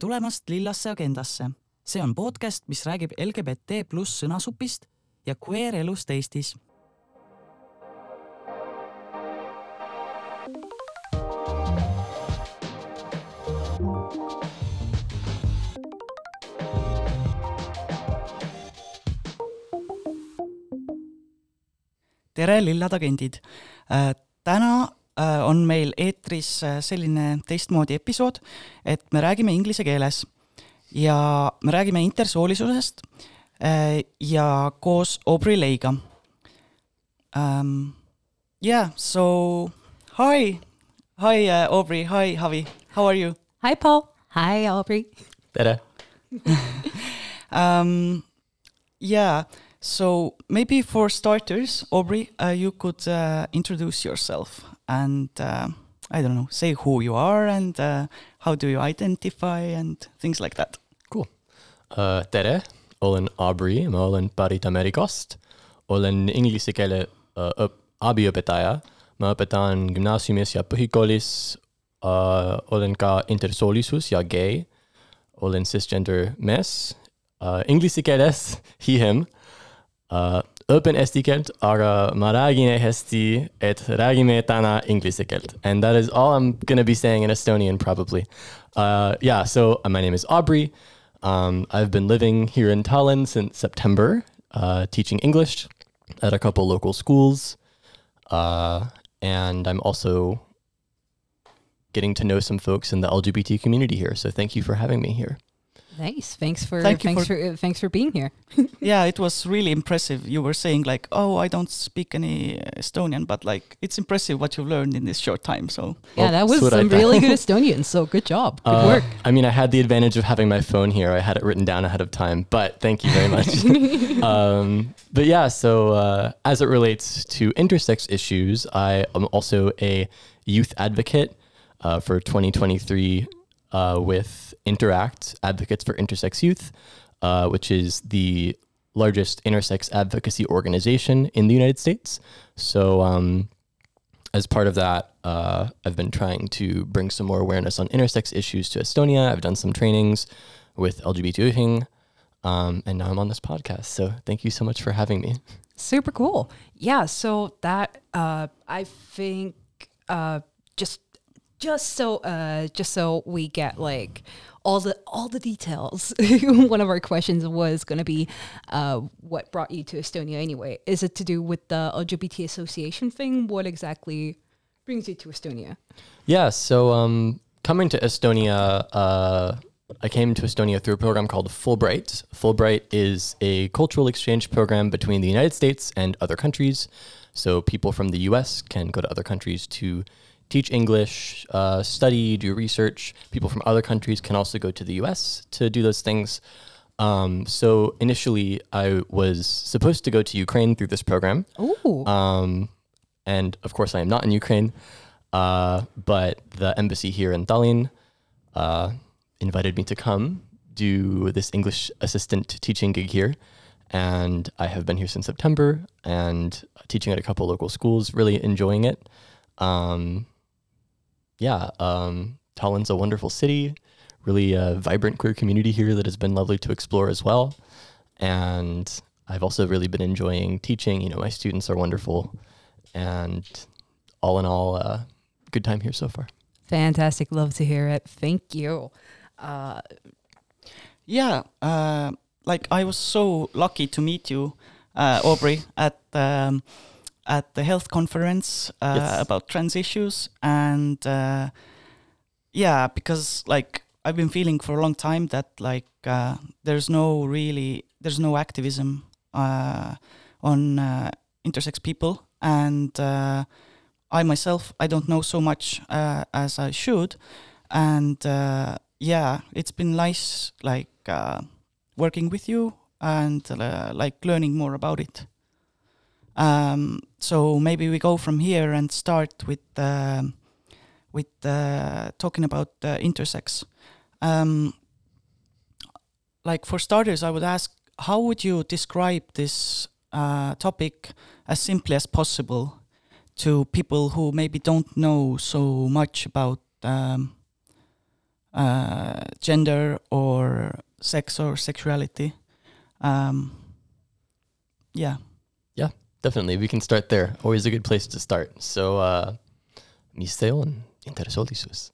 tulemast Lillasse agendasse. see on podcast, mis räägib LGBT pluss sõnasupist ja queer elust Eestis. tere, lillad agendid. täna Äh, on meil eetris äh, selline teistmoodi episood, et me räägime inglise keeles ja me räägime intersoolisusest äh, ja koos Aubrey Leiga um,. Yeah, so hi, hi uh, Aubrey, hi Javi, how are you? Hi Paul, hi Aubrey. tere um, yeah, so maybe for starters, Aubrey, uh, you could uh, introduce yourself and uh, I don't know, say who you are and uh, how do you identify and things like that. Cool uh,. tere, olen Aubrey, ma olen pärit Ameerikast. olen inglise keele uh, abiõpetaja. ma õpetan gümnaasiumis ja põhikoolis uh,. olen ka intersoolisus ja gei. olen cisgender mees uh,. Inglise keeles he, him uh, õpin eesti keelt, aga ma räägin hästi, et räägime täna inglise keelt. And that is all I'm gonna be saying in Estonian probably. Uh, yeah, so uh, my name is Aubrey. Um, I've been living here in Tallinn since September, uh, teaching English at a couple local schools. Uh, and I'm also getting to know some folks in the LGBT community here. So thank you for having me here. Nice. Thanks for Thank thanks for, for uh, thanks for being here. yeah, it was really impressive. You were saying like, "Oh, I don't speak any Estonian," but like it's impressive what you've learned in this short time. So Yeah, that was some really good Estonian. So good job. Good uh, work. I mean, I had the advantage of having my phone here. I had it written down ahead of time, but thank you very much. um, but yeah, so uh, as it relates to intersex issues, I am also a youth advocate uh, for 2023 uh, with Interact Advocates for Intersex Youth, uh, which is the largest intersex advocacy organization in the United States. So, um, as part of that, uh, I've been trying to bring some more awareness on intersex issues to Estonia. I've done some trainings with LGBT um, and now I'm on this podcast. So, thank you so much for having me. Super cool. Yeah. So, that uh, I think uh, just just so uh just so we get like all the all the details one of our questions was going to be uh what brought you to estonia anyway is it to do with the lgbt association thing what exactly brings you to estonia yeah so um coming to estonia uh I came to Estonia through a program called Fulbright. Fulbright is a cultural exchange program between the United States and other countries. So people from the US can go to other countries to teach English, uh, study, do research. People from other countries can also go to the US to do those things. Um, so initially, I was supposed to go to Ukraine through this program. Ooh. Um, and of course, I am not in Ukraine. Uh, but the embassy here in Tallinn uh, invited me to come do this English assistant teaching gig here. And I have been here since September and teaching at a couple local schools, really enjoying it. Um, yeah, um, Tallinn's a wonderful city, really a vibrant queer community here that has been lovely to explore as well. And I've also really been enjoying teaching. You know, my students are wonderful, and all in all, uh, good time here so far. Fantastic. Love to hear it. Thank you. Uh, yeah, uh, like I was so lucky to meet you, uh, Aubrey, at um, at the health conference uh, yes. about trans issues. And uh, yeah because like i've been feeling for a long time that like uh, there's no really there's no activism uh, on uh, intersex people. And uh, i myself i don't know so much as i should. And yeah it's been nice like working with you and like learning more about it um, so maybe we go from here and start with uh, with uh, talking about uh, intersex. Um, like for starters, I would ask, how would you describe this uh, topic as simply as possible to people who maybe don't know so much about um, uh, gender or sex or sexuality. Um, yeah. Definitely, we can start there. Always a good place to start. So, uh, misteon intersoolisus.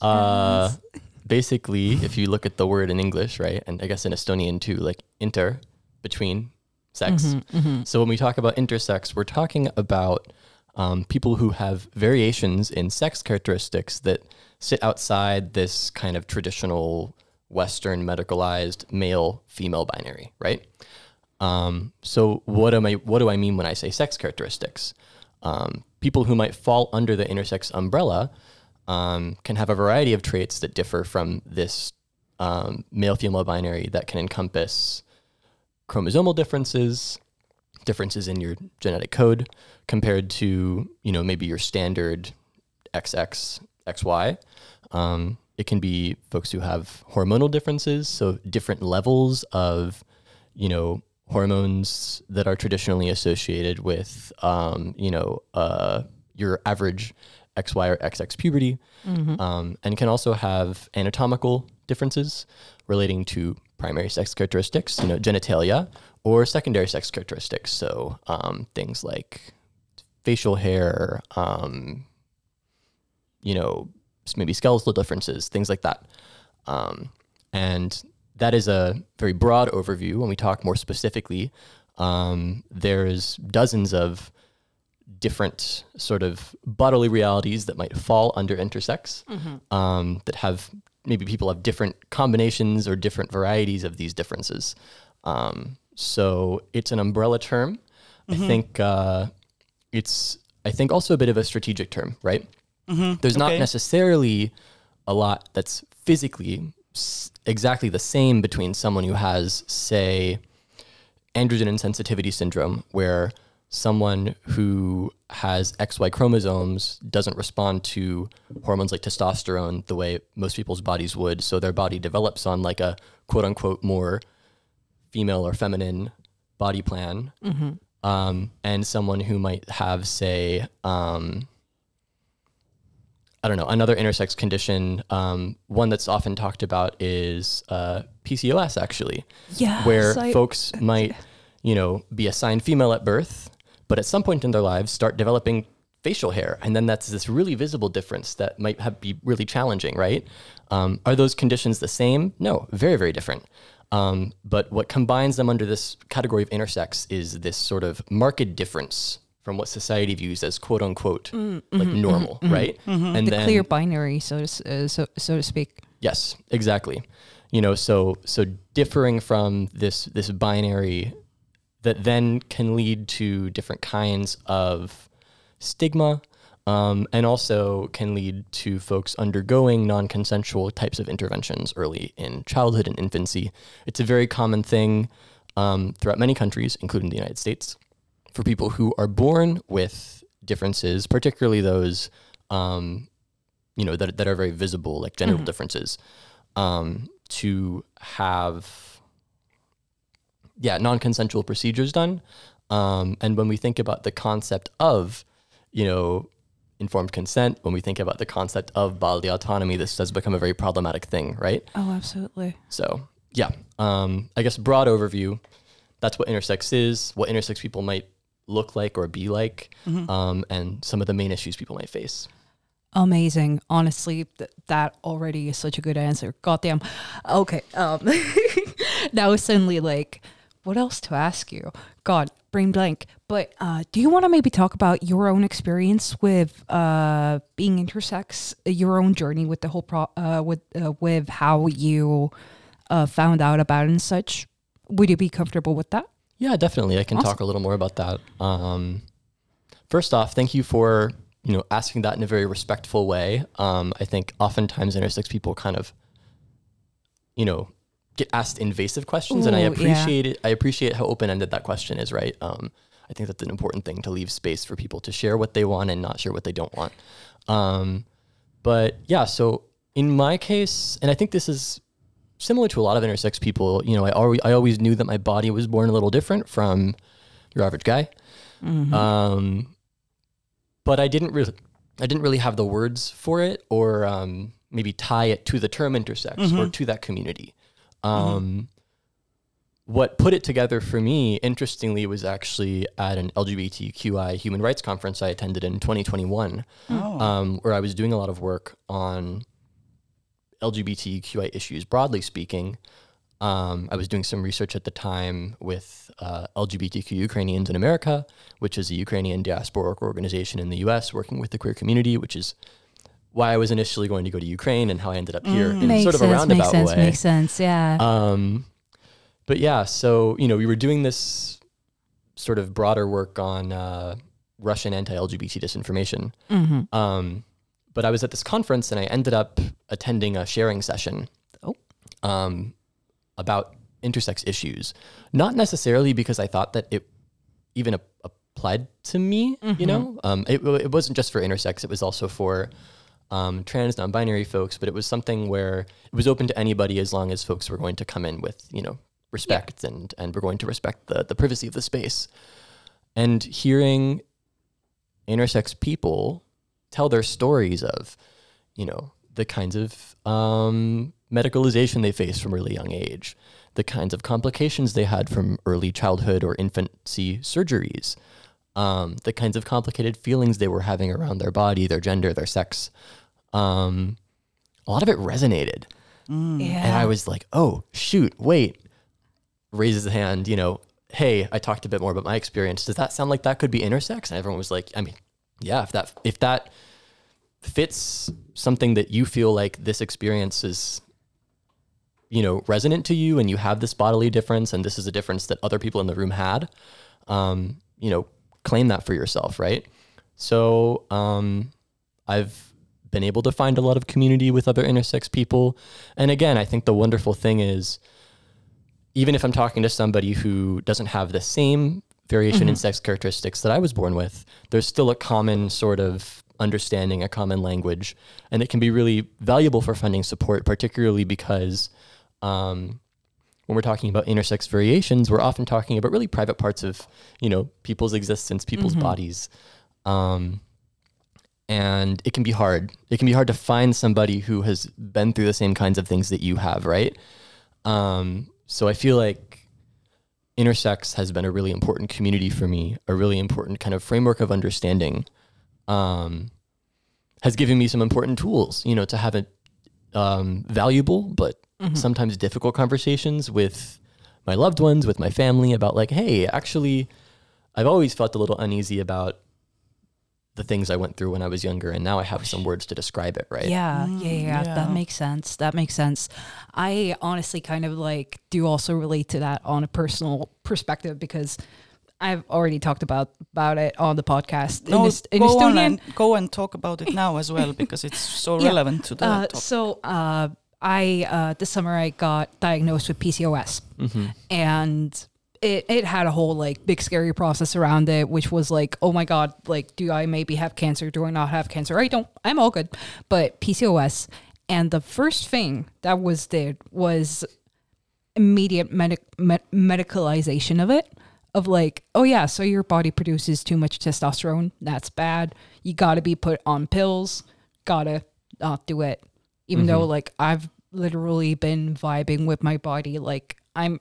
Uh, basically, if you look at the word in English, right, and I guess in Estonian too, like inter, between, sex. Mm-hmm, So when we talk about intersex, we're talking about um, people who have variations in sex characteristics that sit outside this kind of traditional Western medicalized male female binary, right? Um, so what am I? What do I mean when I say sex characteristics? Um, people who might fall under the intersex umbrella um, can have a variety of traits that differ from this um, male female binary that can encompass chromosomal differences, differences in your genetic code compared to you know maybe your standard XX XY. Um, it can be folks who have hormonal differences, so different levels of you know hormones that are traditionally associated with um, you know uh, your average XY or XX puberty, um, and can also have anatomical differences relating to primary sex characteristics, you know, genitalia, or secondary sex characteristics. So um, things like facial hair, um, you know, maybe skeletal differences, things like that. Um, and that is a very broad overview. When we talk more specifically, um, there's dozens of different sort of bodily realities that might fall under intersex um, that have maybe people have different combinations or different varieties of these differences. Um, so it's an umbrella term. I think uh, it's I think also a bit of a strategic term, right? There's not necessarily a lot that's physically s- exactly the same between someone who has, say, androgen insensitivity syndrome, where someone who has XY chromosomes doesn't respond to hormones like testosterone the way most people's bodies would. So their body develops on like a quote unquote more female or feminine body plan. Um, and someone who might have, say, um, I don't know, another intersex condition. Um, one that's often talked about is uh, PCOS, actually, Yes, where I- folks might, you know, be assigned female at birth, but at some point in their lives start developing facial hair, and then that's this really visible difference that might have, be really challenging, right? Um, are those conditions the same? No, very, very different. Um, but what combines them under this category of intersex is this sort of marked difference from what society views as quote unquote like normal, right? And Mm, the clear binary, so to uh, so so to speak. Yes, exactly. You know, so so differing from this this binary that then can lead to different kinds of stigma, um, and also can lead to folks undergoing non-consensual types of interventions early in childhood and infancy. It's a very common thing um, throughout many countries, including the United States, for people who are born with differences, particularly those um, you know that that are very visible, like genital differences, um, to have yeah non-consensual procedures done. Um, and when we think about the concept of you know informed consent, when we think about the concept of bodily autonomy, this does become a very problematic thing, right? Oh, absolutely. So yeah, um, I guess broad overview. That's what intersex is. What intersex people might look like or be like, um, and some of the main issues people might face. Amazing. Honestly, th- that already is such a good answer. Goddamn. Okay. Um, now suddenly like, what else to ask you? God, brain blank. But uh, do you want to maybe talk about your own experience with uh, being intersex, your own journey with the whole pro, uh, with uh, with how you uh, found out about it and such? Would you be comfortable with that? Yeah, definitely. I can Awesome. talk a little more about that. Um, first off, thank you for you know asking that in a very respectful way. Um, I think oftentimes intersex people kind of, you know, get asked invasive questions, and I Ooh, yeah. appreciate it. I appreciate how open ended that question is. Right. Um, I think that's an important thing to leave space for people to share what they want and not share what they don't want. Um, but yeah, so in my case, and I think this is similar to a lot of intersex people, you know, I always I always knew that my body was born a little different from your average guy. Um, but I didn't really I didn't really have the words for it or um, maybe tie it to the term intersex or to that community. Um, What put it together for me, interestingly, was actually at an LGBTQI human rights conference I attended in 2021, um, where I was doing a lot of work on LGBTQI issues, broadly speaking. Um, I was doing some research at the time with uh, LGBTQ Ukrainians in America, which is a Ukrainian diasporic organization in the US working with the queer community, which is why I was initially going to go to Ukraine and how I ended up here in sort of a sense. roundabout Makes sense. way. Makes sense. Yeah. Um, but yeah, so you know, we were doing this sort of broader work on uh, Russian anti-LGBT disinformation. Mm-hmm. Um, but I was at this conference and I ended up attending a sharing session. Oh. Um, about intersex issues, not necessarily because I thought that it even ap- applied to me. You know, um, it it wasn't just for intersex; it was also for um, trans, non-binary folks. But it was something where it was open to anybody as long as folks were going to come in with you know respect and and we're going to respect the the privacy of the space. And hearing intersex people tell their stories of, you know, the kinds of um, medicalization they faced from really young age, the kinds of complications they had from early childhood or infancy surgeries, um, the kinds of complicated feelings they were having around their body, their gender, their sex. Um, a lot of it resonated. yeah. And I was like, oh, shoot, wait. Raises the hand, you know, hey, I talked a bit more about my experience. Does that sound like that could be intersex? And everyone was like, I mean, yeah, if that if that fits something that you feel like this experience is you know resonant to you and you have this bodily difference and this is a difference that other people in the room had um, you know claim that for yourself right? So um, i've been able to find a lot of community with other intersex people. And again i think the wonderful thing is even if i'm talking to somebody who doesn't have the same variation in sex characteristics that i was born with there's still a common sort of understanding a common language and it can be really valuable for finding support particularly because um, when we're talking about intersex variations we're often talking about really private parts of you know people's existence people's bodies. Um, and it can be hard. It can be hard to find somebody who has been through the same kinds of things that you have right? Um, so i feel like intersex has been a really important community for me a really important kind of framework of understanding um, has given me some important tools, you know, to have a um, valuable but sometimes difficult conversations with my loved ones, with my family about like, hey, actually, I've always felt a little uneasy about the things I went through when I was younger, and now I have some words to describe it, right? Yeah, yeah, yeah, yeah. That makes sense. That makes sense. I honestly kind of like do also relate to that on a personal perspective because I've already talked about about it on the podcast. No, Est- go on and go and talk about it now as well because it's so Yeah. relevant to the Uh, topic. so uh, I uh, this summer I got diagnosed with PCOS, and it it had a whole like big scary process around it, which was like, oh my god, like do I maybe have cancer? Do I not have cancer? I don't. I'm all good, but PCOS. And the first thing that was did was immediate medic med- medicalization of it of like oh yeah so your body produces too much testosterone that's bad you gotta be put on pills gotta not do it even though mm-hmm. like i've literally been vibing with my body like i'm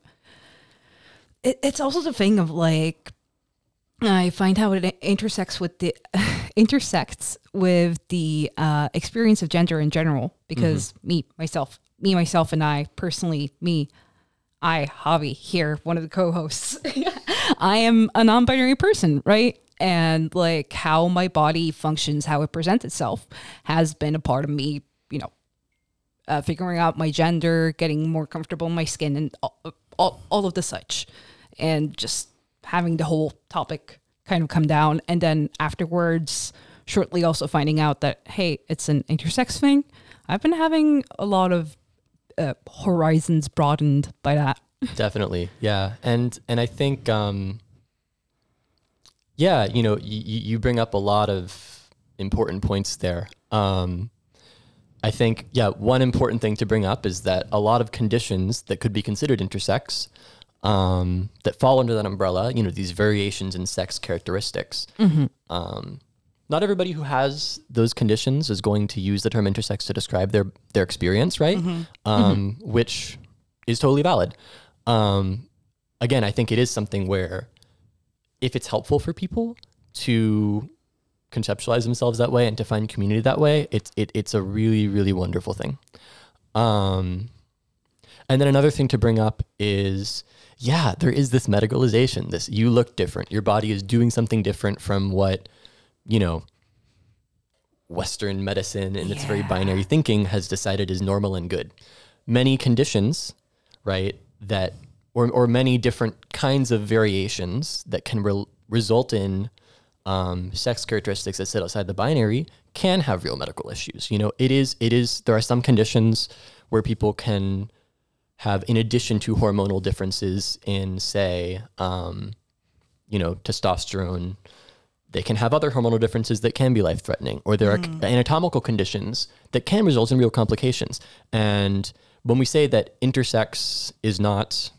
it, it's also the thing of like I find how it intersects with the intersects with the uh, experience of gender in general. Because me, myself, me, myself, and I personally, me, I, Javi here, one of the co-hosts, I am a non-binary person, right? And like how my body functions, how it presents itself, has been a part of me. You know, uh, figuring out my gender, getting more comfortable in my skin, and all, all, all of the such, and just having the whole topic kind of come down. And then afterwards, shortly also finding out that, hey, it's an intersex thing. I've been having a lot of uh, horizons broadened by that. definitely yeah and and i think um yeah you know y- you bring up a lot of important points there um i think yeah one important thing to bring up is that a lot of conditions that could be considered intersex um that fall under that umbrella you know these variations in sex characteristics um not everybody who has those conditions is going to use the term intersex to describe their their experience, right? Um, Which is totally valid. Um, again, I think it is something where if it's helpful for people to conceptualize themselves that way and to find community that way, it's it, it's a really really wonderful thing. Um, and then another thing to bring up is, yeah, there is this medicalization. This you look different. Your body is doing something different from what, you know, Western medicine and its very binary thinking has decided is normal and good. Many conditions, right, that or or many different kinds of variations that can re- result in um, sex characteristics that sit outside the binary can have real medical issues. You know, it is it is there are some conditions where people can have, in addition to hormonal differences in, say, um, you know, testosterone, they can have other hormonal differences that can be life threatening, or there are anatomical conditions that can result in real complications. And when we say that intersex is not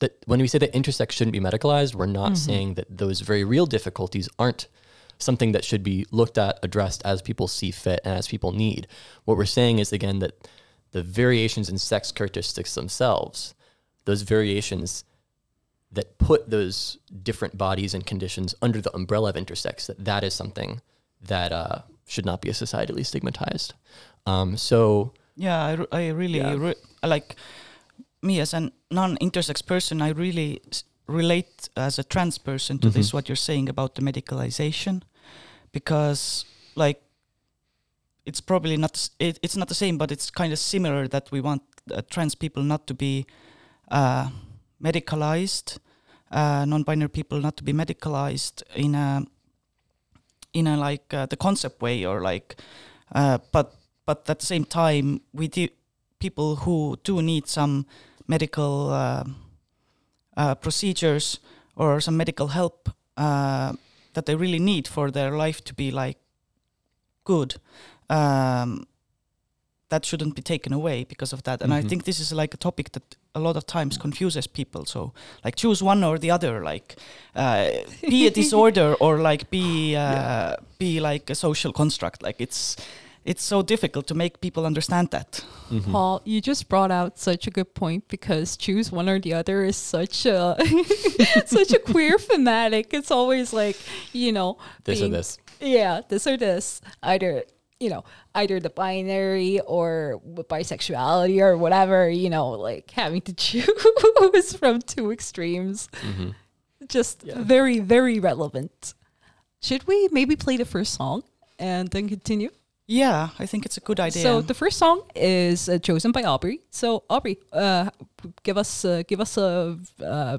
that when we say that intersex shouldn't be medicalized, we're not saying that those very real difficulties aren't something that should be looked at, addressed as people see fit and as people need. What we're saying is again that the variations in sex characteristics themselves, those variations that put those different bodies and conditions under the umbrella of intersex, that that is something that uh, should not be a societally stigmatized. Um, so Yeah, I, r- I really Yeah. re- like me as a non-intersex person. I really s- relate as a trans person to this what you're saying about the medicalization, because like it's probably not it, it's not the same, but it's kind of similar that we want uh, trans people not to be uh, medicalized, uh, non-binary people not to be medicalized in a in a like uh, the concept way or like uh, but but at the same time we do people who do need some medical uh, procedures or some medical help that they really need for their life to be like good um, that shouldn't be taken away because of that and i Mhm. think this is like a topic that a lot of times confuses people so like choose one or the other like uh, be a disorder or like be uh, be like a social construct like it's it's so difficult to make people understand that mhm. Paul, you just brought out such a good point because choose one or the other is such a such a queer fanatic. It's always like, you know, this or this. Yeah, this or this. Either you know, either the binary or bisexuality or whatever, you know, like having to choose from two extremes. Mhm. Just Yeah. very, very relevant. Should we maybe play the first song and then continue? yeah i think it's a good idea So the first song is uh, chosen by Aubrey. So Aubrey, uh, give us uh, give us a uh,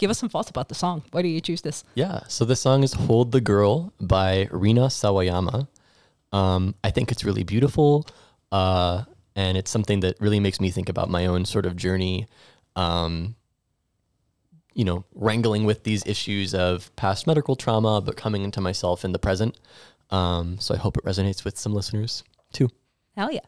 give us some thoughts about the song. Why do you choose this? Yeah. So the song is Hold the Girl by Rina Sawayama. Um, I think it's really beautiful. Uh, and it's something that really makes me think about my own sort of journey, um, you know, wrangling with these issues of past medical trauma, but coming into myself in the present. Um, so I hope it resonates with some listeners too. Hell yeah.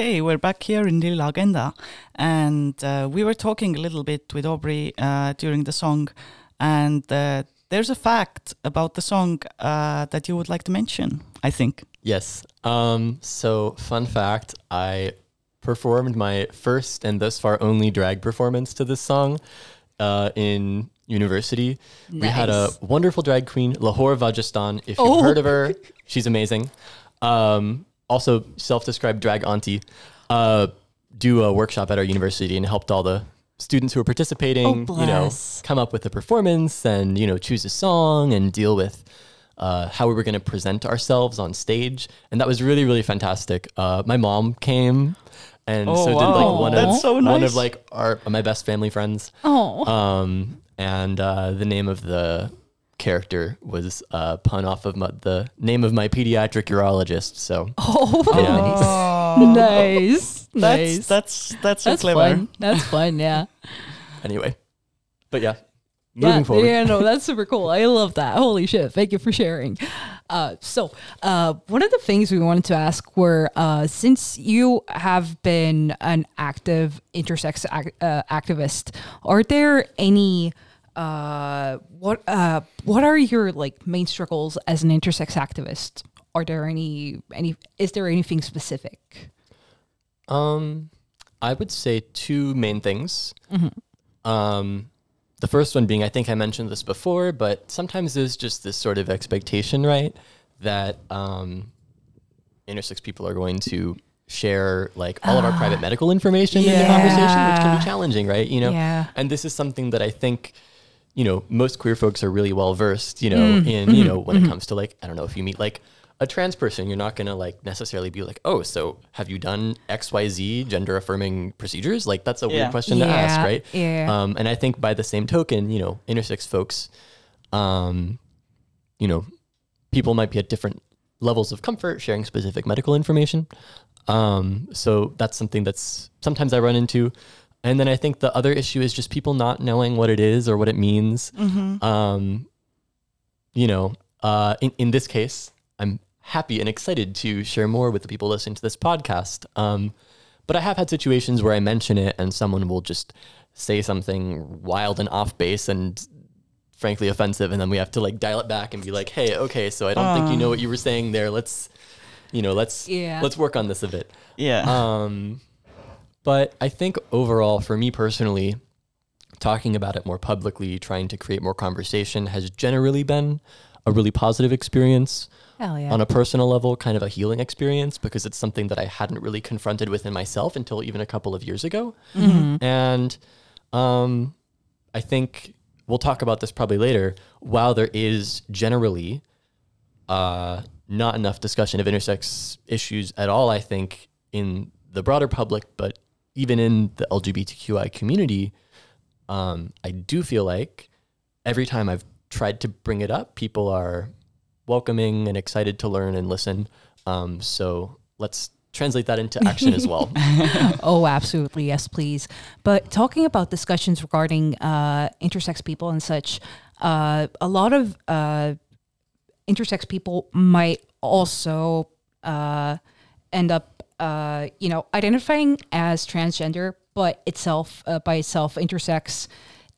Okay, we're back here in Lilla Agenda, and uh, we were talking a little bit with Aubrey uh, during the song, and uh, there's a fact about the song uh, that you would like to mention. I think. Yes. Um, so, fun fact I performed my first and thus far only drag performance to this song uh, in university. We had a wonderful drag queen, Lahore Vagistan. If you've Oh. heard of her, she's amazing. Um, also, self described drag auntie. Uh, do a workshop at our university and helped all the students who were participating, Oh, you know, come up with a performance and, you know, choose a song and deal with uh, how we were going to present ourselves on stage. And that was really, really fantastic. Uh, my mom came and Oh, so did like one That's of, so one of like our, my best family friends. Oh, Um, and uh, the name of the character was uh, pun off of my, the name of my pediatric urologist. So oh, Oh, nice, that's nice. that's that's so That's clever. fun. That's fun. Yeah. anyway, but yeah, moving yeah, forward. Yeah, no, that's super cool. I love that. Holy shit. Thank you for sharing. Uh, so, uh, one of the things we wanted to ask were uh, since you have been an active intersex ac- uh, activist, are there any. Uh, what uh, what are your like main struggles as an intersex activist? Are there any any? Is there anything specific? Um, I would say two main things. Mm-hmm. Um, the first one being, I think I mentioned this before, but sometimes there's just this sort of expectation, right, that um, intersex people are going to share like all of our private medical information in the conversation, which can be challenging, right? You know, Yeah. and this is something that I think. You know, most queer folks are really well versed, you know, Mm. in, Mm-hmm. you know, when it comes to like, I don't know, if you meet like a trans person, you're not going to like necessarily be like, oh, so have you done XYZ gender affirming procedures? Like, that's a Yeah. weird question to ask, right? yeah. Um, and I think by the same token, you know, intersex folks, um, you know, people might be at different levels of comfort sharing specific medical information. Um, so that's something that's sometimes I run into. And then I think the other issue is just people not knowing what it is or what it means. Um, you know, uh, in, in this case, I'm happy and excited to share more with the people listening to this podcast. Um, but I have had situations where I mention it and someone will just say something wild and off base and frankly offensive. And then we have to like dial it back and be like, hey, okay, so I don't think you know what you were saying there. Let's, you know, let's, Yeah. let's work on this a bit. Yeah. Um, but I think overall, for me personally, talking about it more publicly, trying to create more conversation has generally been a really positive experience. Hell yeah. On a personal level, kind of a healing experience because it's something that I hadn't really confronted within myself until even a couple of years ago. And um, I think we'll talk about this probably later. While there is generally uh, not enough discussion of intersex issues at all, I think, in the broader public, but even in the LGBTQI community, um, I do feel like every time I've tried to bring it up, people are welcoming and excited to learn and listen. Um, so let's translate that into action as well. Oh, absolutely. Yes, please. But talking about discussions regarding uh, intersex people and such, uh, a lot of uh, intersex people might also uh, end up, uh, you know, identifying as transgender, but itself, uh, by itself, intersex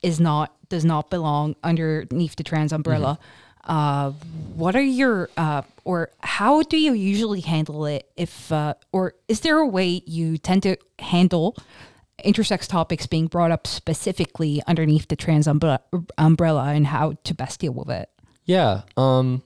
is not, does not belong underneath the trans umbrella. Uh, what are your, uh, or how do you usually handle it if, uh, or is there a way you tend to handle intersex topics being brought up specifically underneath the trans umbre- umbrella and how to best deal with it? Yeah. Um,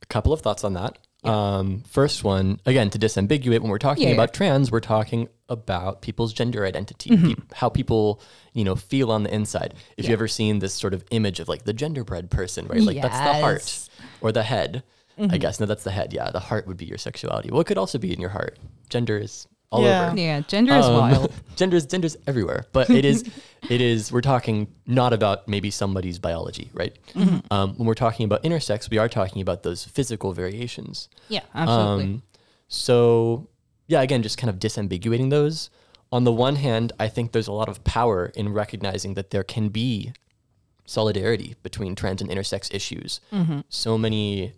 a couple of thoughts on that. Um, first one, again, to disambiguate, when we're talking Yeah, about trans, we're talking about people's gender identity, peop- how people, you know, feel on the inside. If you ever seen this sort of image of like the genderbread person, right? Like that's the heart or the head. I guess no, that's the head. Yeah, the heart would be your sexuality. Well, it could also be in your heart. Gender is all Yeah. over. Yeah, gender is Um, wild. gender's gender's everywhere, but it is it is we're talking not about maybe somebody's biology, right? Um, when we're talking about intersex, we are talking about those physical variations. Yeah, absolutely. Um, so yeah, again, just kind of disambiguating those. On the one hand, I think there's a lot of power in recognizing that there can be solidarity between trans and intersex issues. So many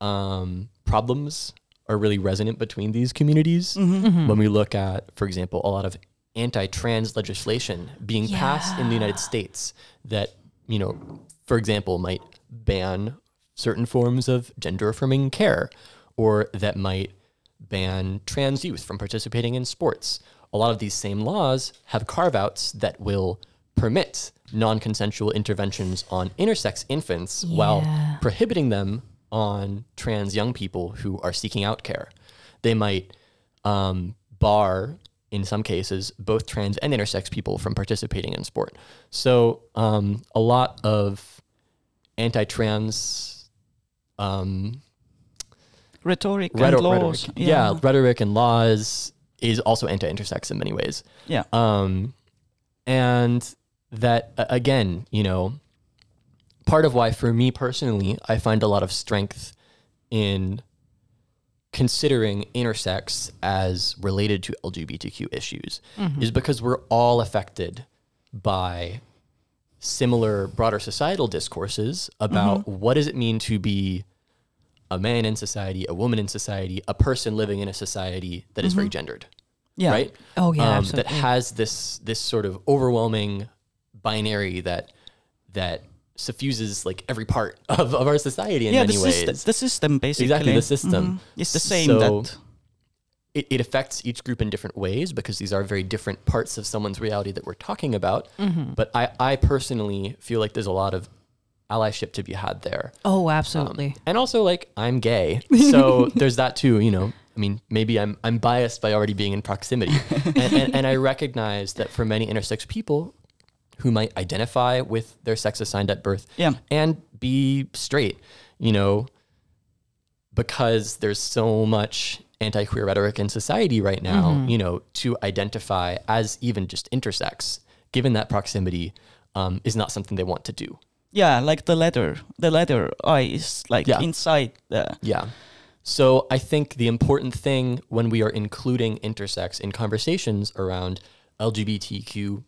um, problems are really resonant between these communities. Mm-hmm. Mm-hmm. Mm-hmm. When we look at, for example, a lot of anti-trans legislation being passed in the United States that, you know, for example, might ban certain forms of gender-affirming care or that might ban trans youth from participating in sports. A lot of these same laws have carve outs that will permit non consensual interventions on intersex infants while prohibiting them on trans young people who are seeking out care. They might um, bar, in some cases, both trans and intersex people from participating in sport. So um, a lot of anti trans um, Rhetoric rhetor- and laws. rhetoric. Yeah. rhetoric and laws is also anti-intersex in many ways. Yeah. Um, and that again, you know, part of why for me personally, I find a lot of strength in considering intersex as related to LGBTQ issues mm-hmm. is because we're all affected by similar broader societal discourses about mm-hmm. what does it mean to be a man in society, a woman in society, a person living in a society that is very mm-hmm. gendered, Yeah. right? Oh, yeah, um, that has this this sort of overwhelming binary that that suffuses like every part of, of our society in yeah, many the, ways. system, the system basically. exactly the system. Mhm. It's the same So that. it, it affects each group in different ways because these are very different parts of someone's reality that we're talking about. Mm-hmm. But I, I personally feel like there's a lot of allyship to be had there. Oh, Um, absolutely. and also like I'm gay. So there's that too, you know. I mean, maybe I'm I'm biased by already being in proximity. and, and, and I recognize that for many intersex people who might identify with their sex assigned at birth Yeah. and be straight, you know, because there's so much anti-queer rhetoric in society right now, you know, to identify as even just intersex, given that proximity, um, is not something they want to do. Yeah, like the letter. The letter I is like Yeah. inside the. Yeah. So I think the important thing when we are including intersex in conversations around LGBTQ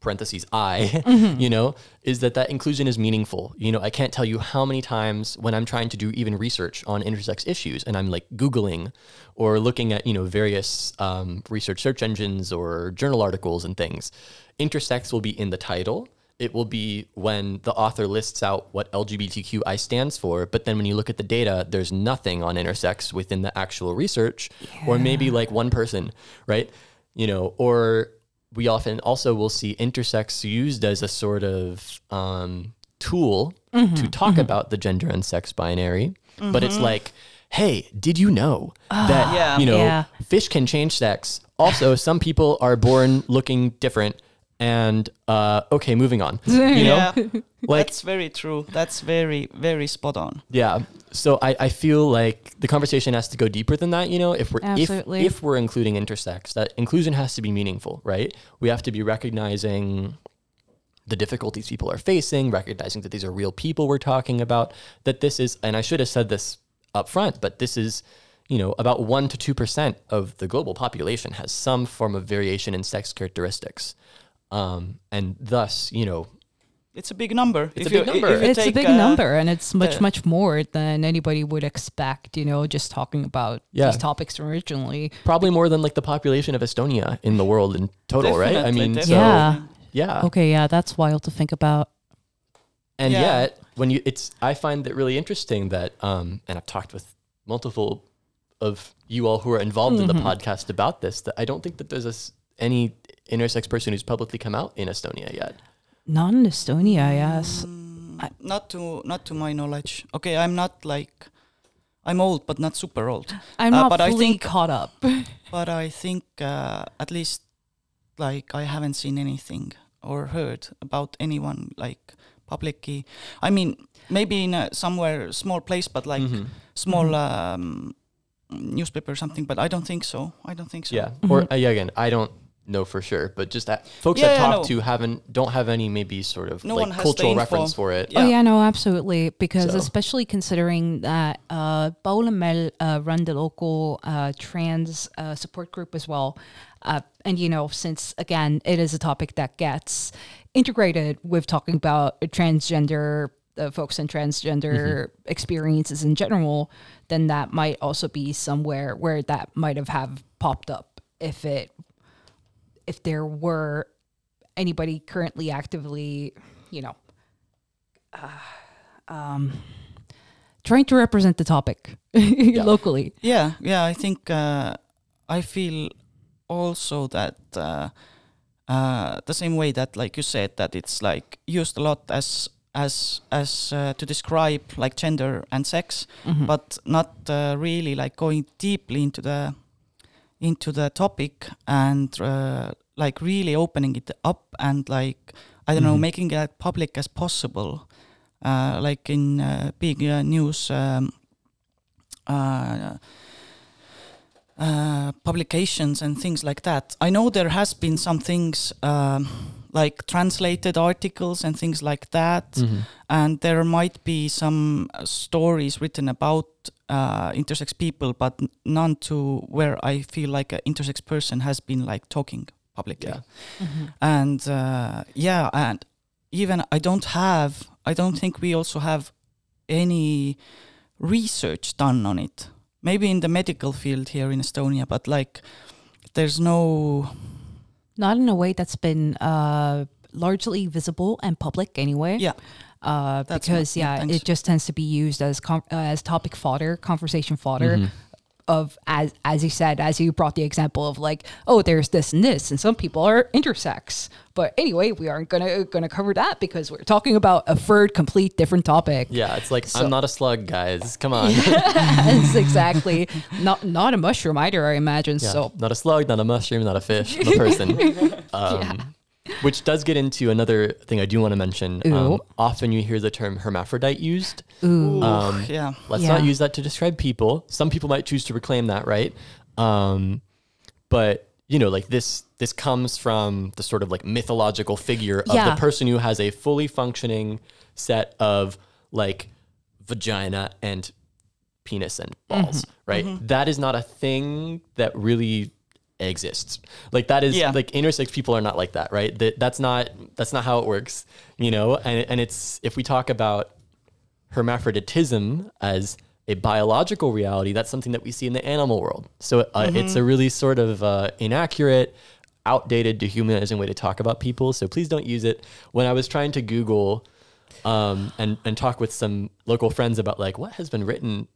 parentheses I, you know, is that that inclusion is meaningful. You know, I can't tell you how many times when I'm trying to do even research on intersex issues and I'm like Googling or looking at, you know, various um, research search engines or journal articles and things, intersex will be in the title. It will be when the author lists out what LGBTQI stands for, but then when you look at the data, there's nothing on intersex within the actual research, or maybe like one person, right? You know, or we often also will see intersex used as a sort of um, tool mm-hmm. to talk mm-hmm. about the gender and sex binary, but it's mm-hmm. like, hey, did you know ah, that Yeah. you know Yeah. fish can change sex? Also, some people are born looking different. And uh, okay, moving on. You know, yeah, like that's very true. That's very very spot on. yeah. So I, I feel like the conversation has to go deeper than that. You know, if we're Absolutely. if if we're including intersex, that inclusion has to be meaningful, right? We have to be recognizing the difficulties people are facing, recognizing that these are real people we're talking about. That this is, and I should have said this up front, but this is, you know, about one to two percent of the global population has some form of variation in sex characteristics, um, and thus, you know, It's a big number. It's If a big number. you it's a big uh, number and it's much the- much more than anybody would expect you know just talking about Yeah. these topics originally probably more than like the population of Estonia in the world in total, right? I mean, so definitely. Yeah. yeah. okay yeah that's wild to think about And Yeah. yet, when you, it's, I find it really interesting that, um, and I've talked with multiple of you all who are involved in the podcast about this, that I don't think that there's a s any intersex person who's publicly come out in Estonia yet. not in estonia yes not to not to my knowledge. Okay, I'm not like I'm old, but not super old. i'm Uh, not but I fully think- caught up But I think uh, at least like I haven't seen anything or heard about anyone like publicly. I mean, maybe in a, somewhere small place, but like Mhm. small um, newspaper or something. But I don't think so. I don't think so. Yeah. Or uh, yeah, again, I don't know for sure, but just that folks Yeah, I've yeah, talked no. to haven't, don't have any maybe sort of No one like cultural reference for it. Yeah. Oh yeah, no, absolutely. Because So- especially considering that uh, Paul and Mel uh, run the local uh, trans uh, support group as well, uh, and you know, since again it is a topic that gets integrated with talking about transgender the folks and transgender experiences in general, then that might also be somewhere where that might have have popped up if it if there were anybody currently actively, you know, uh, um, trying to represent the topic locally. Yeah, yeah. I think uh, I feel also that uh, uh, the same way that, like you said, that it's like used a lot as as as uh, to describe like gender and sex, but not uh, really like going deeply into the into the topic and uh, like really opening it up and like I don't know making it public as possible. Uh, like in uh, big uh, news um, uh, uh, publications and things like that. I know there has been some things um, like translated articles and things like that, and there might be some uh, stories written about uh, intersex people, but none to where I feel like an intersex person has been like talking publicly. Yeah. And uh, yeah, and even I don't have, I don't think we also have any research done on it. Maybe in the medical field here in Estonia, but like there's no Not in a way that's been uh, largely visible and public anyway. yeah uh, because not- yeah, yeah, thanks. it just tends to be used as com- uh, as topic fodder, conversation fodder. Mm-hmm. Of as as you said, as you brought the example of like, oh, there's this and this, and some people are intersex. But anyway, we aren't gonna gonna cover that because we're talking about a third, complete different topic. Yeah, it's like So- I'm not a slug, guys. Come on. That's exactly not not a mushroom either. I imagine. Yeah, So not a slug, not a mushroom, not a fish, I'm a person. Um, Which does get into another thing I do want to mention. Um, often you hear the term hermaphrodite used. Ooh. Um, yeah Let's Yeah. not use that to describe people. Some people might choose to reclaim that, right? Um, but you know, like this, this comes from the sort of like mythological figure of Yeah. the person who has a fully functioning set of like vagina and penis and balls, Mm-hmm. right? That is not a thing that really exists. Like that is Yeah. like intersex people are not like that, right? That that's not that's not how it works, you know? And and it's if we talk about hermaphroditism as a biological reality, that's something that we see in the animal world. So uh, it's a really sort of uh, inaccurate, outdated, dehumanizing way to talk about people. So please don't use it. When I was trying to Google um, and and talk with some local friends about like what has been written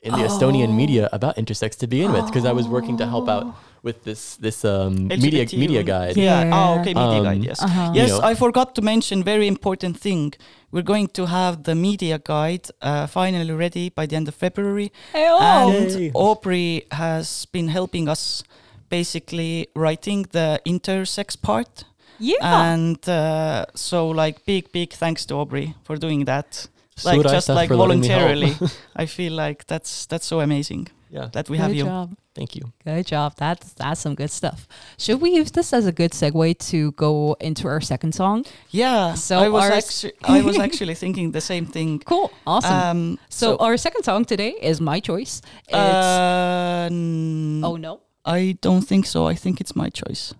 in the Estonian media about intersex to begin with, because I was working to help out with this this um, media media guide. Yeah. Yeah. Oh, okay. Media Um, guide. Yes. Uh-huh. Yes. You know. I forgot to mention very important thing. We're going to have the media guide uh, finally ready by the end of February, and Yay. Aubrey has been helping us basically writing the intersex part. yeah. And uh, so, like, big, big thanks to Aubrey for doing that. Like, Suur just like for letting me help. voluntarily. I feel like that's that's so amazing Yeah, that we have Good you. job. thank you. Good job. That's that's some good stuff. Should we use this as a good segue to go into our second song? Yeah. So I was actually I was actually thinking the same thing. Cool. Awesome. Um, so, our second song today is my choice. It's uh, Oh no. I don't think so. I think it's my choice.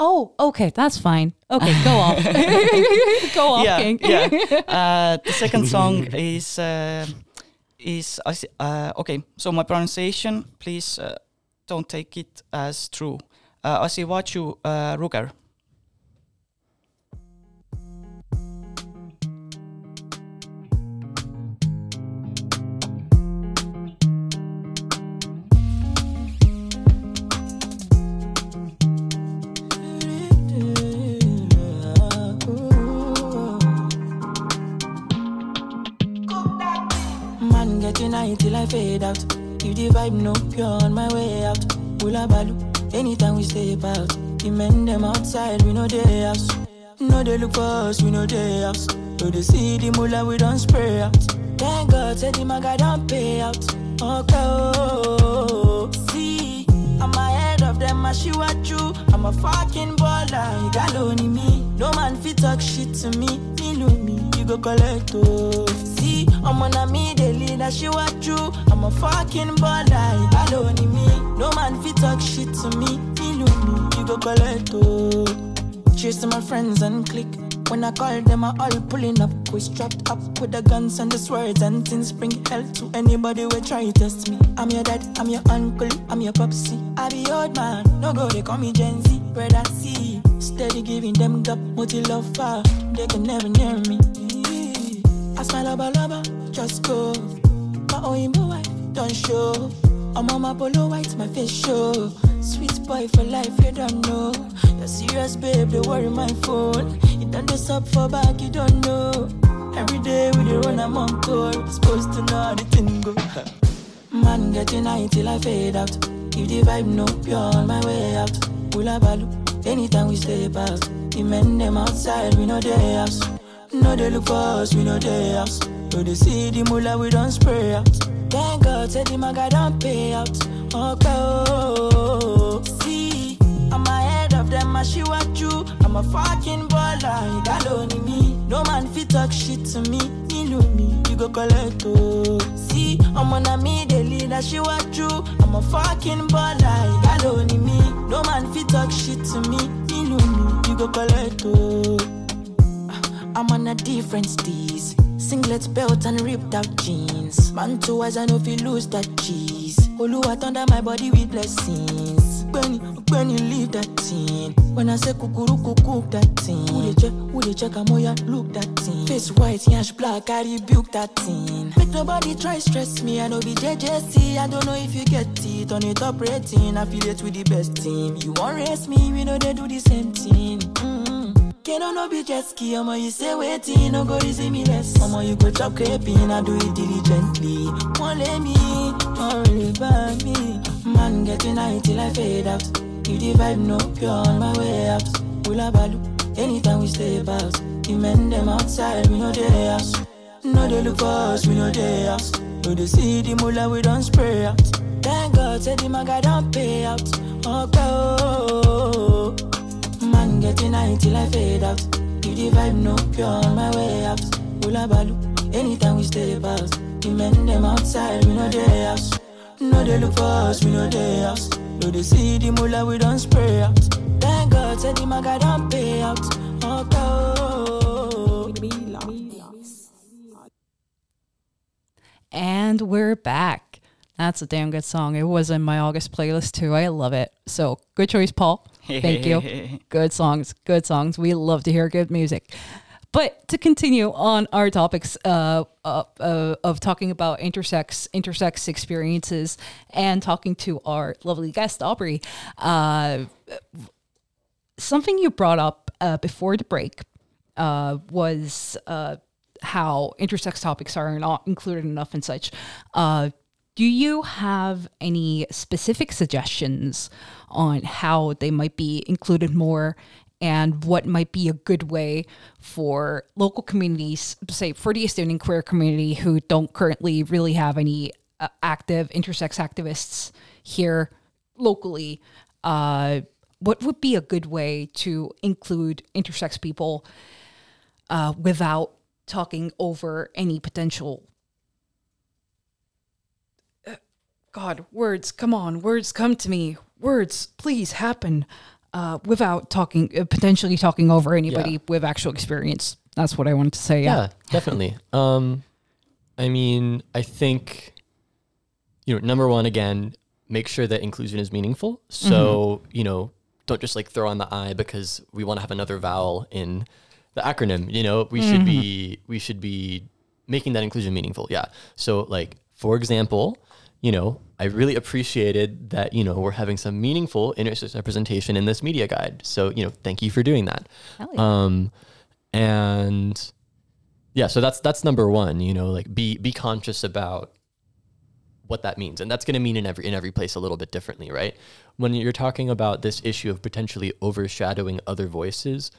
Oh, okay, that's fine. Okay, go off. go off, yeah, King. yeah. Uh, the second song is uh, is I uh, okay. So my pronunciation, please uh, don't take it as true. Uh, Asivachu uh, Ruger. Man till I fade out. If the vibe no pure on my way out. Hula balu, anytime we step out. The men them outside, we know they house. No they look for us, we know they house. So they see the mullah, we don't spray out. Thank God, said the maga don't pay out. Okay, oh, see, I'm ahead of them, I she what you. I'm a fucking baller, you got only me. No man fit talk shit to me, me me, you go collect oh. See, I'm on a me, leader, she what you. I'm a fucking baller, you got only me. No man fit talk shit to me, you go collect oh. To my friends and click. When I call them, I all pulling up. We strapped up with the guns and the swords and things. Bring hell to anybody who try to test me. I'm your dad, I'm your uncle, I'm your popsy. I be old man, no go, they call me Gen Z. Brother C, steady giving them gap, multi love far. They can never near me. I smile lover, lover, just go. Wife, don't show. I'm on my polo white, my face show. Sweet boy for life, you don't know. You're serious, babe, they worry my phone. You done this up for back, you don't know. Every day we dey run, I'm on call. Supposed to know how the thing go. Man, getting high till I fade out. If the vibe no pure on my way out. Hula balu, anytime we stay past. The men them outside, we know they house. No, they look for us, we know they house. No, they see the we don't spray out. Thank God, say the maga don't pay out. Okay, oh, see, I'm ahead of them, I she what you. I'm a fucking baller, you got only me. No man fit talk shit to me, know me, you go collect oh. See, I'm on a me, the leader, she what you. I'm a fucking baller, you got only me. No man fit talk shit to me, know me, you go collect oh. I'm on a different steez. Singlet belt and ripped out jeans. Man, two eyes, I know if you lose that cheese. Oluwa thunder my body with blessings. When you leave that thing. When I say kukuru cook that thing. Who they check, who they check, I'm ya look that thing. Face white, yash black, I rebuke that thing. Make nobody try stress me, I know be JJC. I don't know if you get it. On it rating, affiliate with the best team. You want race me, we know they do the same thing. Mm-hmm. I no be jet ski? I'ma you say waiting, no go easy me less. I'ma you go chop creping, I do it diligently. Won't let me, don't really buy me. Man getting high till I fade out. If the vibe no pure on my way out. Hula balu, anytime we stay out. The men them outside, we know they house. No they look us, we know they house. No they see the mullah, we don't spray out. Thank God, say the maga don't pay out. Okay, oh. oh, oh, oh. Man getting high till I fade out. If the vibe no pure on my way out. Hula balu, anytime we step out. The men them outside, we know they house. No they look for us, we know they house. No they see the mullah, we don't spray out. Thank God, say the maga don't pay out. Oh. And we're back. That's a damn good song. It was in my August playlist too. I love it. So good choice, Paul. Thank you. Good songs. Good songs. We love to hear good music. But to continue on our topics uh, uh, uh, of talking about intersex intersex experiences and talking to our lovely guest Aubrey, uh, something you brought up uh, before the break uh, was uh, how intersex topics are not included enough and such. Uh, do you have any specific suggestions on how they might be included more and what might be a good way for local communities, say for the Estonian queer community who don't currently really have any uh, active intersex activists here locally? Uh, what would be a good way to include intersex people uh, without talking over any potential Uh, God, words, come on, words come to me. Words, please happen uh, without talking, uh, potentially talking over anybody Yeah. with actual experience. That's what I wanted to say. Yeah, Yeah. definitely. Um, I mean, I think, you know, number one, again, make sure that inclusion is meaningful. So, you know, don't just like throw on the I because we want to have another vowel in the acronym. You know, we should be we should be making that inclusion meaningful. Yeah. So, like for example, you know, I really appreciated that you know we're having some meaningful intersex representation in this media guide. So, you know, thank you for doing that. Yeah. Um, and yeah, so that's that's number one. You know, like be be conscious about what that means, and that's going to mean in every in every place a little bit differently, right? When you're talking about this issue of potentially overshadowing other voices,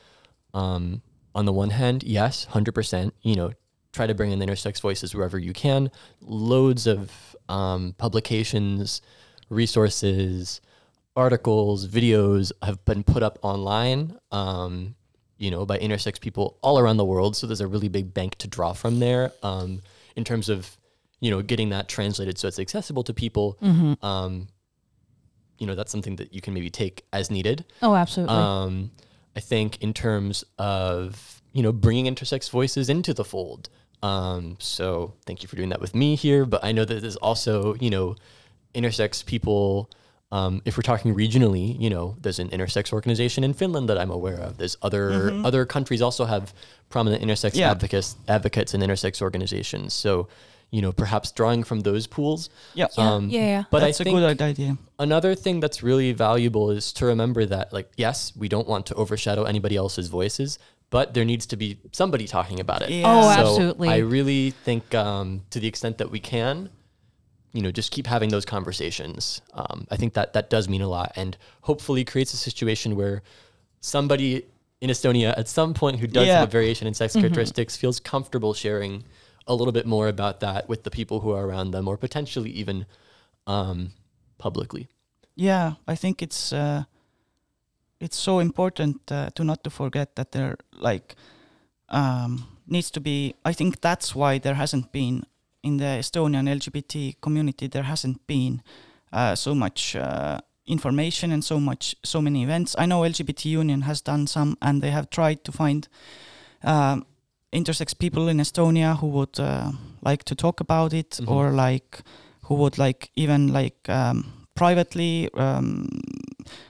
um, on the one hand, yes, hundred percent. You know, try to bring in the intersex voices wherever you can. Loads of um, publications, resources, articles, videos have been put up online. Um, you know, by intersex people all around the world. So there's a really big bank to draw from there um, in terms of, you know, getting that translated so it's accessible to people. Um, you know, that's something that you can maybe take as needed. oh, absolutely. Um, I think in terms of you know bringing intersex voices into the fold. Um, so thank you for doing that with me here. But I know that there's also you know intersex people. Um, if we're talking regionally, you know, there's an intersex organization in Finland that I'm aware of. There's other other countries also have prominent intersex Yeah. advocates advocates and intersex organizations. So, you know, perhaps drawing from those pools. Yeah. Um, yeah, yeah. But That's I a think good idea. another thing that's really valuable is to remember that like yes we don't want to overshadow anybody else's voices but there needs to be somebody talking about it Yeah. Oh, so absolutely. i really think um, to the extent that we can you know just keep having those conversations um, i think that that does mean a lot and hopefully creates a situation where somebody in estonia at some point who does Yeah. have a variation in Mm-hmm. sex characteristics feels comfortable sharing a little bit more about that with the people who are around them or potentially even um, publicly Yeah, I think it's uh, it's so important uh, to not to forget that there like um, needs to be. I think that's why there hasn't been in the Estonian LGBT community there hasn't been uh, so much uh, information and so much so many events. I know LGBT Union has done some and they have tried to find um, intersex people in Estonia who would uh, like to talk about it Mhm. or like who would like even like um, privately um,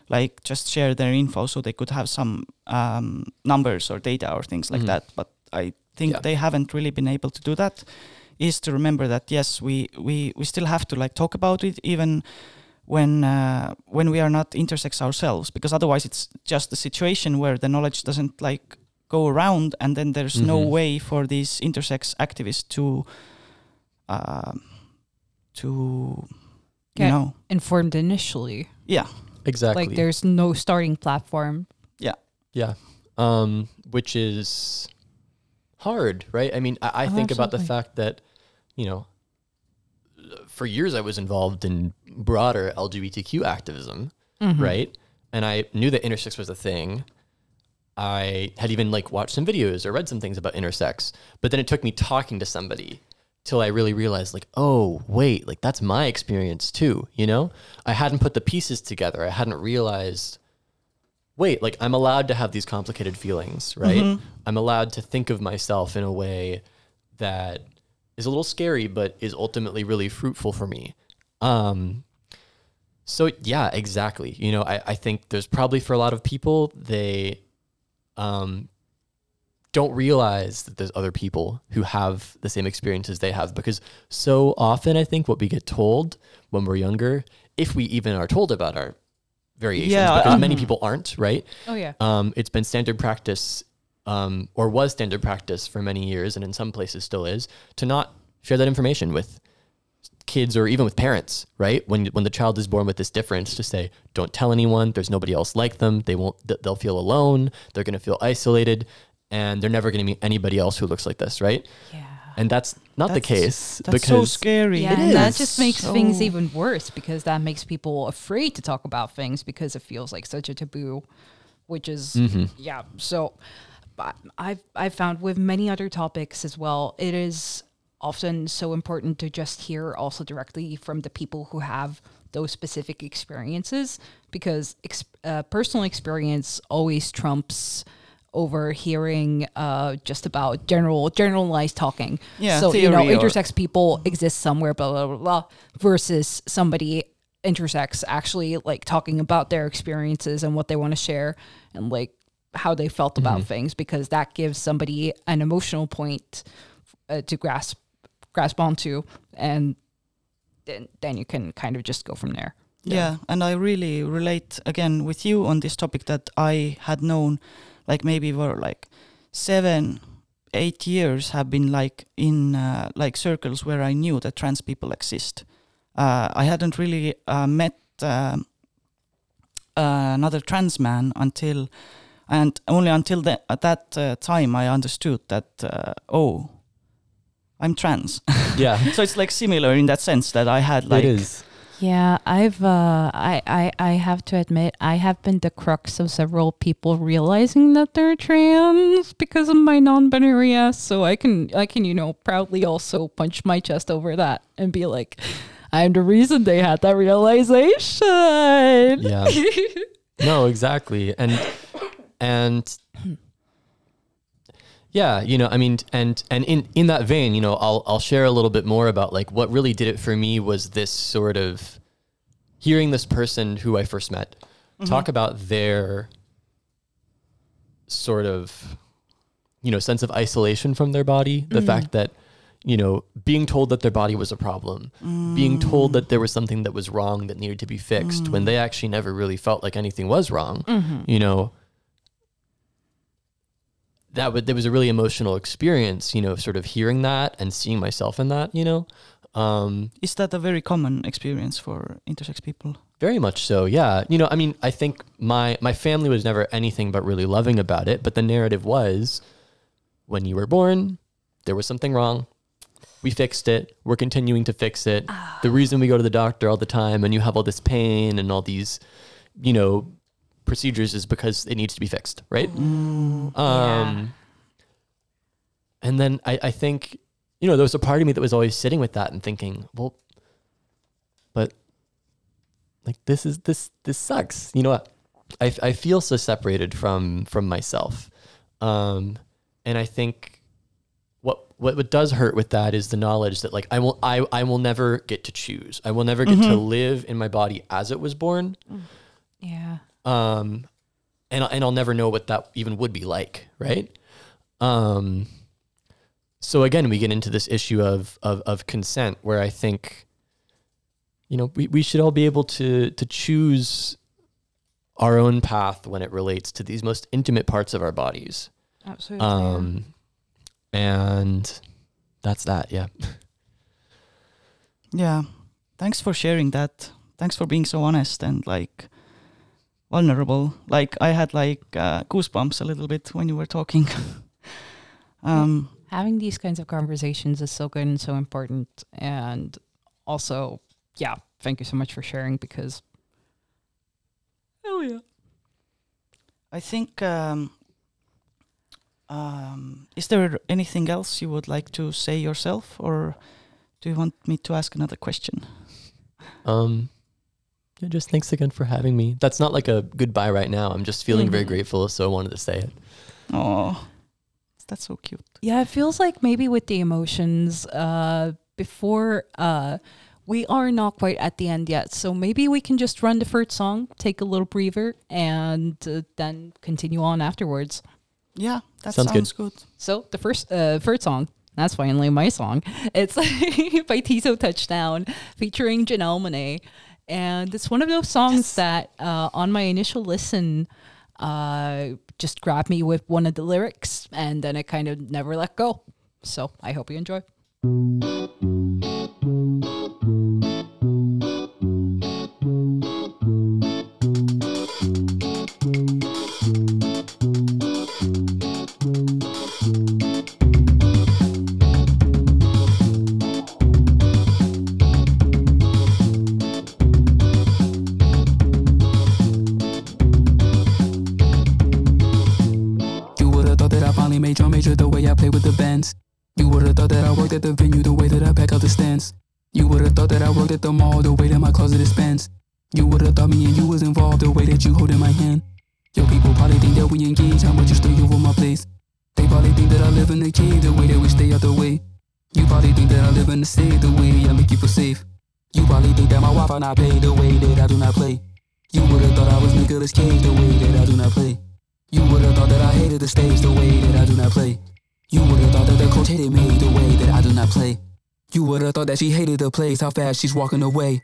like just share their info so they could have some um, numbers or data or things like Mhm. that but i think Yeah. they haven't really been able to do that is to remember that yes we we, we still have to like talk about it even when uh, when we are not intersex ourselves because otherwise it's just a situation where the knowledge doesn't like go around and then there's no Mhm. way for these intersex activists to um to you know Informed initially. yeah exactly Like there's no starting platform. Yeah. Yeah. Um, which is hard, right? I mean, I, I Oh, think about the fact that, you know, for years I was involved in broader LGBTQ activism, Mm-hmm. right? And I knew that intersex was a thing. I had even like watched some videos or read some things about intersex, but then it took me talking to somebody till I really realized like, oh, wait, like that's my experience too, you know? I hadn't put the pieces together. I hadn't realized wait, like I'm allowed to have these complicated feelings, right? I'm allowed to think of myself in a way that is a little scary, but is ultimately really fruitful for me. Um, so yeah, exactly. You know, I, I think there's probably for a lot of people, they um, don't realize that there's other people who have the same experiences they have because so often I think what we get told when we're younger, if we even are told about our variations, Yeah, because uh, many people aren't, right? Oh yeah. Um, it's been standard practice, um, or was standard practice for many years, and in some places still is, to not share that information with kids or even with parents. Right when when the child is born with this difference, to say, don't tell anyone. There's nobody else like them. They won't. They'll feel alone. They're going to feel isolated, and they're never going to meet anybody else who looks like this. Right, Yeah. and that's not the That's- case that's so scary Yeah, It and that is. just makes things even worse because that makes people afraid to talk about things because it feels like such a taboo, which is Mhm. yeah. So I- I've I've found with many other topics as well, it is often so important to just hear also directly from the people who have those specific experiences because ex- uh, personal experience always trumps over hearing uh, just about general generalized talking. Yeah, so you know, theory or- intersex people exist somewhere, blah blah blah blah, versus somebody intersex actually like talking about their experiences and what they want to share and like how they felt about things because that gives somebody an emotional point uh, to grasp grasp onto and then then you can kind of just go from there. Yeah. and I really relate again with you on this topic that I had known, like maybe for like seven, eight years have been like in uh, like circles where I knew that trans people exist. Uh, I hadn't really uh, met um uh, another trans man until, and only until the, at that uh, time I understood that uh, oh, I'm trans. yeah, so it's like similar in that sense that I had like it is. Yeah, I've uh I, I I have to admit I have been the crux of several people realizing that they're trans because of my non-binary ass. So I can I can, you know, proudly also punch my chest over that and be like, I'm the reason they had that realization. Yeah. no, exactly. And and yeah, you know, I mean, and and in in that vein, you know, I'll I'll share a little bit more about like what really did it for me was this sort of hearing this person who I first met mm-hmm. talk about their sort of you know sense of isolation from their body, the mm. fact that you know being told that their body was a problem, being told that there was something that was wrong that needed to be fixed when mm. they actually never really felt like anything was wrong, mm-hmm. you know that would there was a really emotional experience, you know, sort of hearing that and seeing myself in that, you know. Um, Is that a very common experience for intersex people? very much so, yeah. You know, I mean, I think my my family was never anything but really loving about it, but the narrative was when you were born, there was something wrong. We fixed it. We're continuing to fix it. The reason we go to the doctor all the time and you have all this pain and all these, you know, procedures is because it needs to be fixed, right? Um, and then I, I think, you know, there was a part of me that was always sitting with that and thinking, well, but like this is this this sucks. You know what? I, I feel so separated from from myself, um, and I think what what what does hurt with that is the knowledge that like I will I I will never get to choose. I will never get to live in my body as it was born Yeah. Um, and and I'll never know what that even would be like, right? Um, so again, we get into this issue of of of consent, where I think, you know, we, we should all be able to to choose our own path when it relates to these most intimate parts of our bodies. Absolutely. Um, and that's that. Yeah. Yeah. Thanks for sharing that. Thanks for being so honest and like vulnerable. Like I had like uh, goosebumps a little bit when you were talking. um, Having these kinds of conversations is so good and so important. And also, yeah, thank you so much for sharing because. Oh yeah. I think. Um, um, is there anything else you would like to say yourself, or do you want me to ask another question? Um, yeah, just thanks again for having me. That's not like a goodbye right now. I'm just feeling very Mhm. grateful, so I wanted to say it. Oh, that's so cute. Yeah, it feels like maybe with the emotions, uh, before uh, we are not quite at the end yet. So maybe we can just run the first song, take a little breather, and uh, then continue on afterwards. Yeah, that Sounds sounds, good. good. So the first uh, first song, that's finally my song. It's by Teezo Touchdown featuring Janelle Monáe. And it's one of those songs that uh, on my initial listen uh, just grabbed me with one of the lyrics and then it kind of never let go. So I hope you enjoy. Place, how fast she's walking away.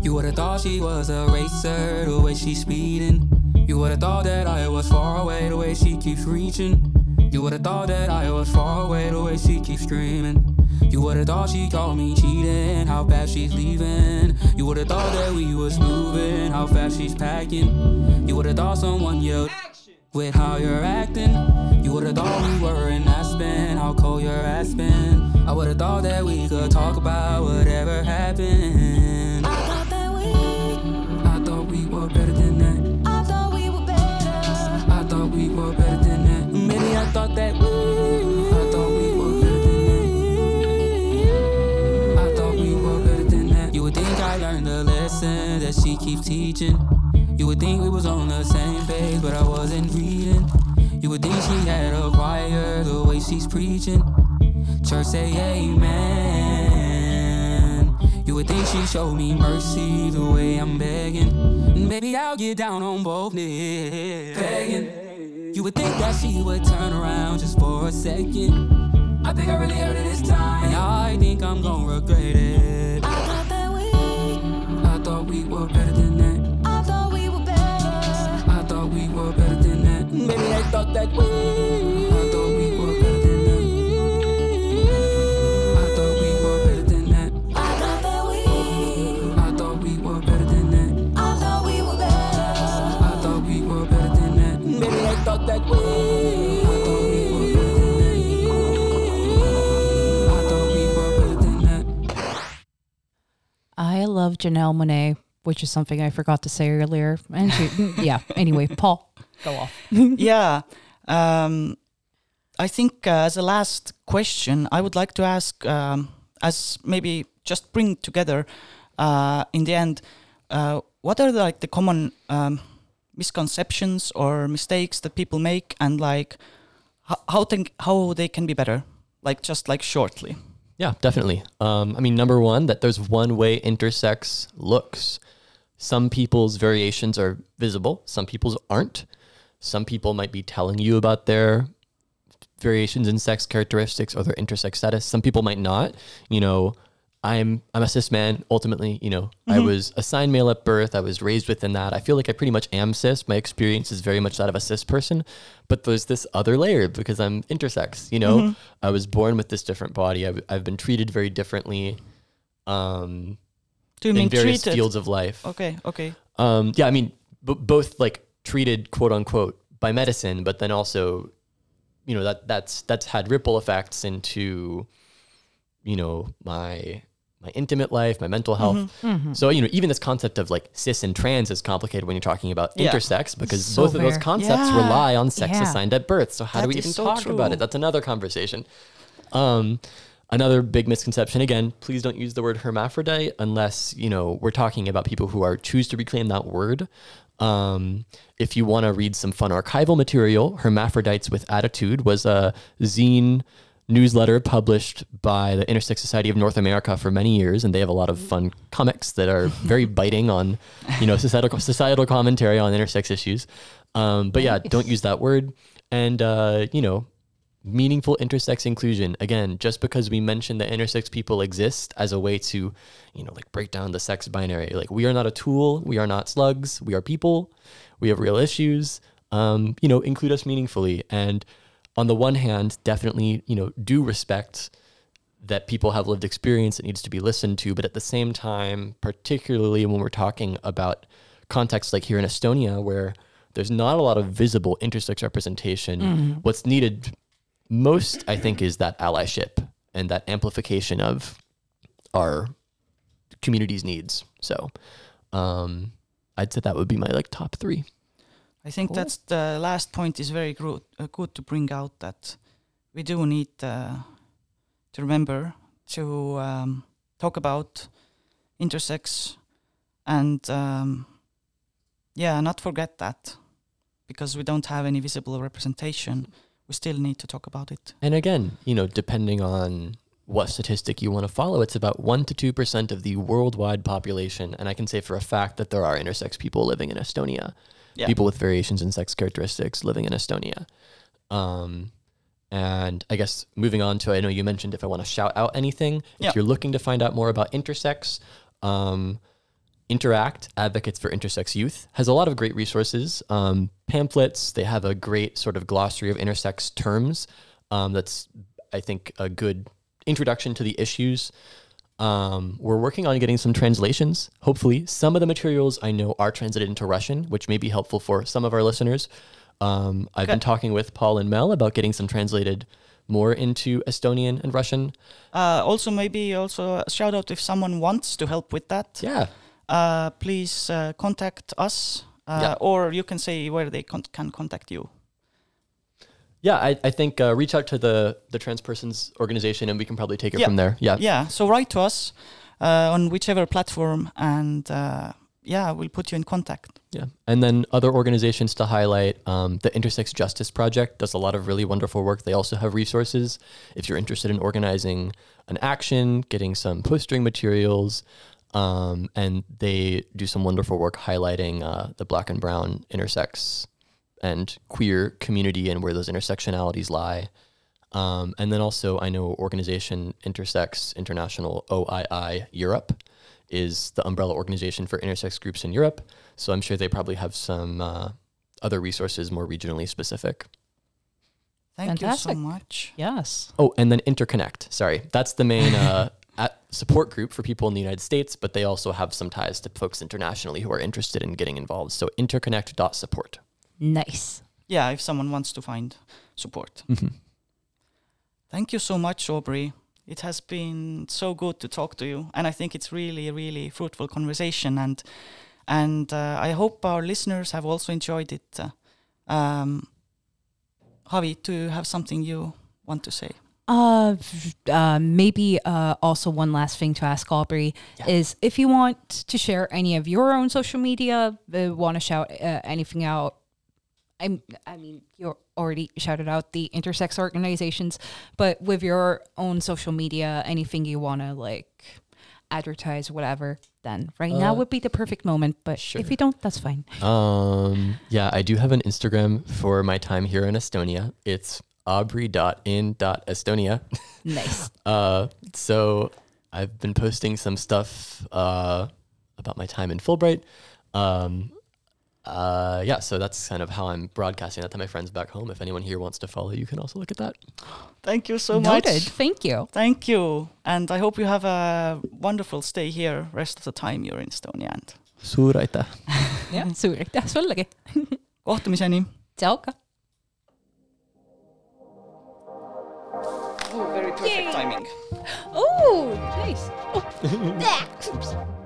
You would've thought she was a racer, the way she's speeding. You would've thought that I was far away, the way she keeps reaching. You would've thought that I was far away, the way she keeps screaming. You would've thought she called me cheating, how fast she's leaving. You would've thought that we was moving, how fast she's packing. You would've thought someone yelled with how you're acting. You would've thought we were in Aspen, how cold your ass been. I would've thought that we could talk about whatever happened. I thought that we, I thought we were better than that. I thought we were better. I thought we were better than that. Maybe I thought thought that we, keeps teaching. You would think we was on the same page, but I wasn't reading. You would think she had a choir the way she's preaching. Church say amen. You would think she showed me mercy the way I'm begging. Baby, I'll get down on both knees. Begging. You would think that she would turn around just for a second. I think I really heard it this time. And I think I'm gonna regret it. I were better than that. I thought we were better. I thought we were better than that. Maybe I thought that we. I thought we were better than that. I thought we were better than that. I thought that we, I thought we were better than that. I thought we were better. I thought we were better than that. Maybe I thought that we. I thought we were better than that. I thought we were better than that. I love Janelle Monáe, which is something I forgot to say earlier. And she, yeah. Anyway, Paul, go off. yeah. Um, I think uh, as a last question, I would like to ask, um, as maybe just bring together uh, in the end, uh, what are the, like the common um, misconceptions or mistakes that people make, and like how how, think, how they can be better, like just like shortly. Yeah, definitely. Um, I mean, number one, that there's one way intersex looks. Some people's variations are visible, some people's aren't. Some people might be telling you about their variations in sex characteristics or their intersex status. Some people might not. You know, I'm I'm a cis man. Ultimately, you know, I was assigned male at birth. I was raised within that. I feel like I pretty much am cis. My experience is very much that of a cis person. But there's this other layer because I'm intersex. You know, I was born with this different body. I've, I've been treated very differently. Um, in mean various treated? fields of life. Okay, okay. Um, yeah, I mean, b- both like treated quote unquote by medicine, but then also, you know, that that's that's had ripple effects into, you know, my my intimate life, my mental health. So you know, even this concept of like cis and trans is complicated when you're talking about Yeah. intersex because So both of those concepts Yeah. rely on sex Yeah. assigned at birth. So how do we even so talk about it? That's another conversation. Um, another big misconception again, please don't use the word hermaphrodite unless, you know, we're talking about people who are choose to reclaim that word. Um, if you want to read some fun archival material, Hermaphrodites with Attitude was a zine newsletter published by the Intersex Society of North America for many years, and they have a lot of fun comics that are very biting on, you know, societal societal commentary on intersex issues. Um, but yeah, don't use that word. And uh, you know, meaningful intersex inclusion. Again just because we mention that intersex people exist as a way to you know like break down the sex binary. Like we are not a tool. We are not slugs. We are people. We have real issues. Um, you know include us meaningfully. And on the one hand definitely you know do respect that people have lived experience that needs to be listened to. But at the same time particularly when we're talking about contexts like here in estonia where there's not a lot of visible intersex representation what's needed most i think is that allyship and that amplification of our community's needs. So um i'd say that would be my like top three. I think that's the last point is very good, uh, good to bring out that we do need uh, to remember to um, talk about intersex and um, yeah, not forget that because we don't have any visible representation. We still need to talk about it. And again, you know, depending on what statistic you want to follow, it's about 1% to 2% of the worldwide population. And I can say for a fact that there are intersex people living in Estonia, Yeah. people with variations in sex characteristics living in Estonia. Um, and I guess moving on to, I know you mentioned if I want to shout out anything, Yeah. if you're looking to find out more about intersex, um, Interact, Advocates for Intersex Youth, has a lot of great resources, um, pamphlets. They have a great sort of glossary of intersex terms. Um, that's, I think, a good introduction to the issues. Um, we're working on getting some translations. Hopefully, some of the materials I know are translated into Russian, which may be helpful for some of our listeners. Um, I've been talking with Paul and Mel about getting some translated more into Estonian and Russian. Uh, also, maybe also a shout out if someone wants to help with that. Yeah, Uh, please uh, contact us, uh, Yeah. or you can say where they con- can contact you. Yeah, I, I think uh, reach out to the the trans persons organization and we can probably take it Yeah. from there. Yeah. Yeah, so write to us uh, on whichever platform, and uh, yeah, we'll put you in contact. Yeah. And then other organizations to highlight um, the Intersex Justice Project does a lot of really wonderful work. They also have resources if you're interested in organizing an action, getting some postering materials. Um, and they do some wonderful work highlighting uh, the black and brown intersex and queer community and where those intersectionalities lie. Um, and then also, I know organization Intersex International OII Europe is the umbrella organization for intersex groups in Europe. So I'm sure they probably have some uh, other resources more regionally specific. Thank Fantastic. you so much. Yes. Oh, and then Interconnect. Sorry, that's the main uh, at support group for people in the United States, but they also have some ties to folks internationally who are interested in getting involved. So interconnect.support. Nice. Yeah, if someone wants to find support. Thank you so much, Aubrey. It has been so good to talk to you, and I think it's really, really fruitful conversation. And and uh, I hope our listeners have also enjoyed it. Uh, um, Javi, do you have something you want to say? Uh, uh, maybe uh, also one last thing to ask Aubrey is if you want to share any of your own social media, uh, want to shout uh, anything out. I'm, I mean, you already shouted out the intersex organizations, but with your own social media, anything you want to like advertise, whatever, then right now would be the perfect moment. But sure. if you don't, that's fine. Um, yeah, I do have an Instagram for my time here in Estonia. It's aubrey.in.estonia. Nice. Uh, so I've been posting some stuff uh, about my time in Fulbright. Um, uh, yeah, so that's kind of how I'm broadcasting that to my friends back home. If anyone here wants to follow, you can also look at that. Thank you so Noted. much. Thank you. Thank you, and I hope you have a wonderful stay here rest of the time you're in Estonia. And Suur aitäh! Ja, suur aitäh sullegi. kohtumiseni. Tšauka. Very perfect timing. Oh, nice. Oh.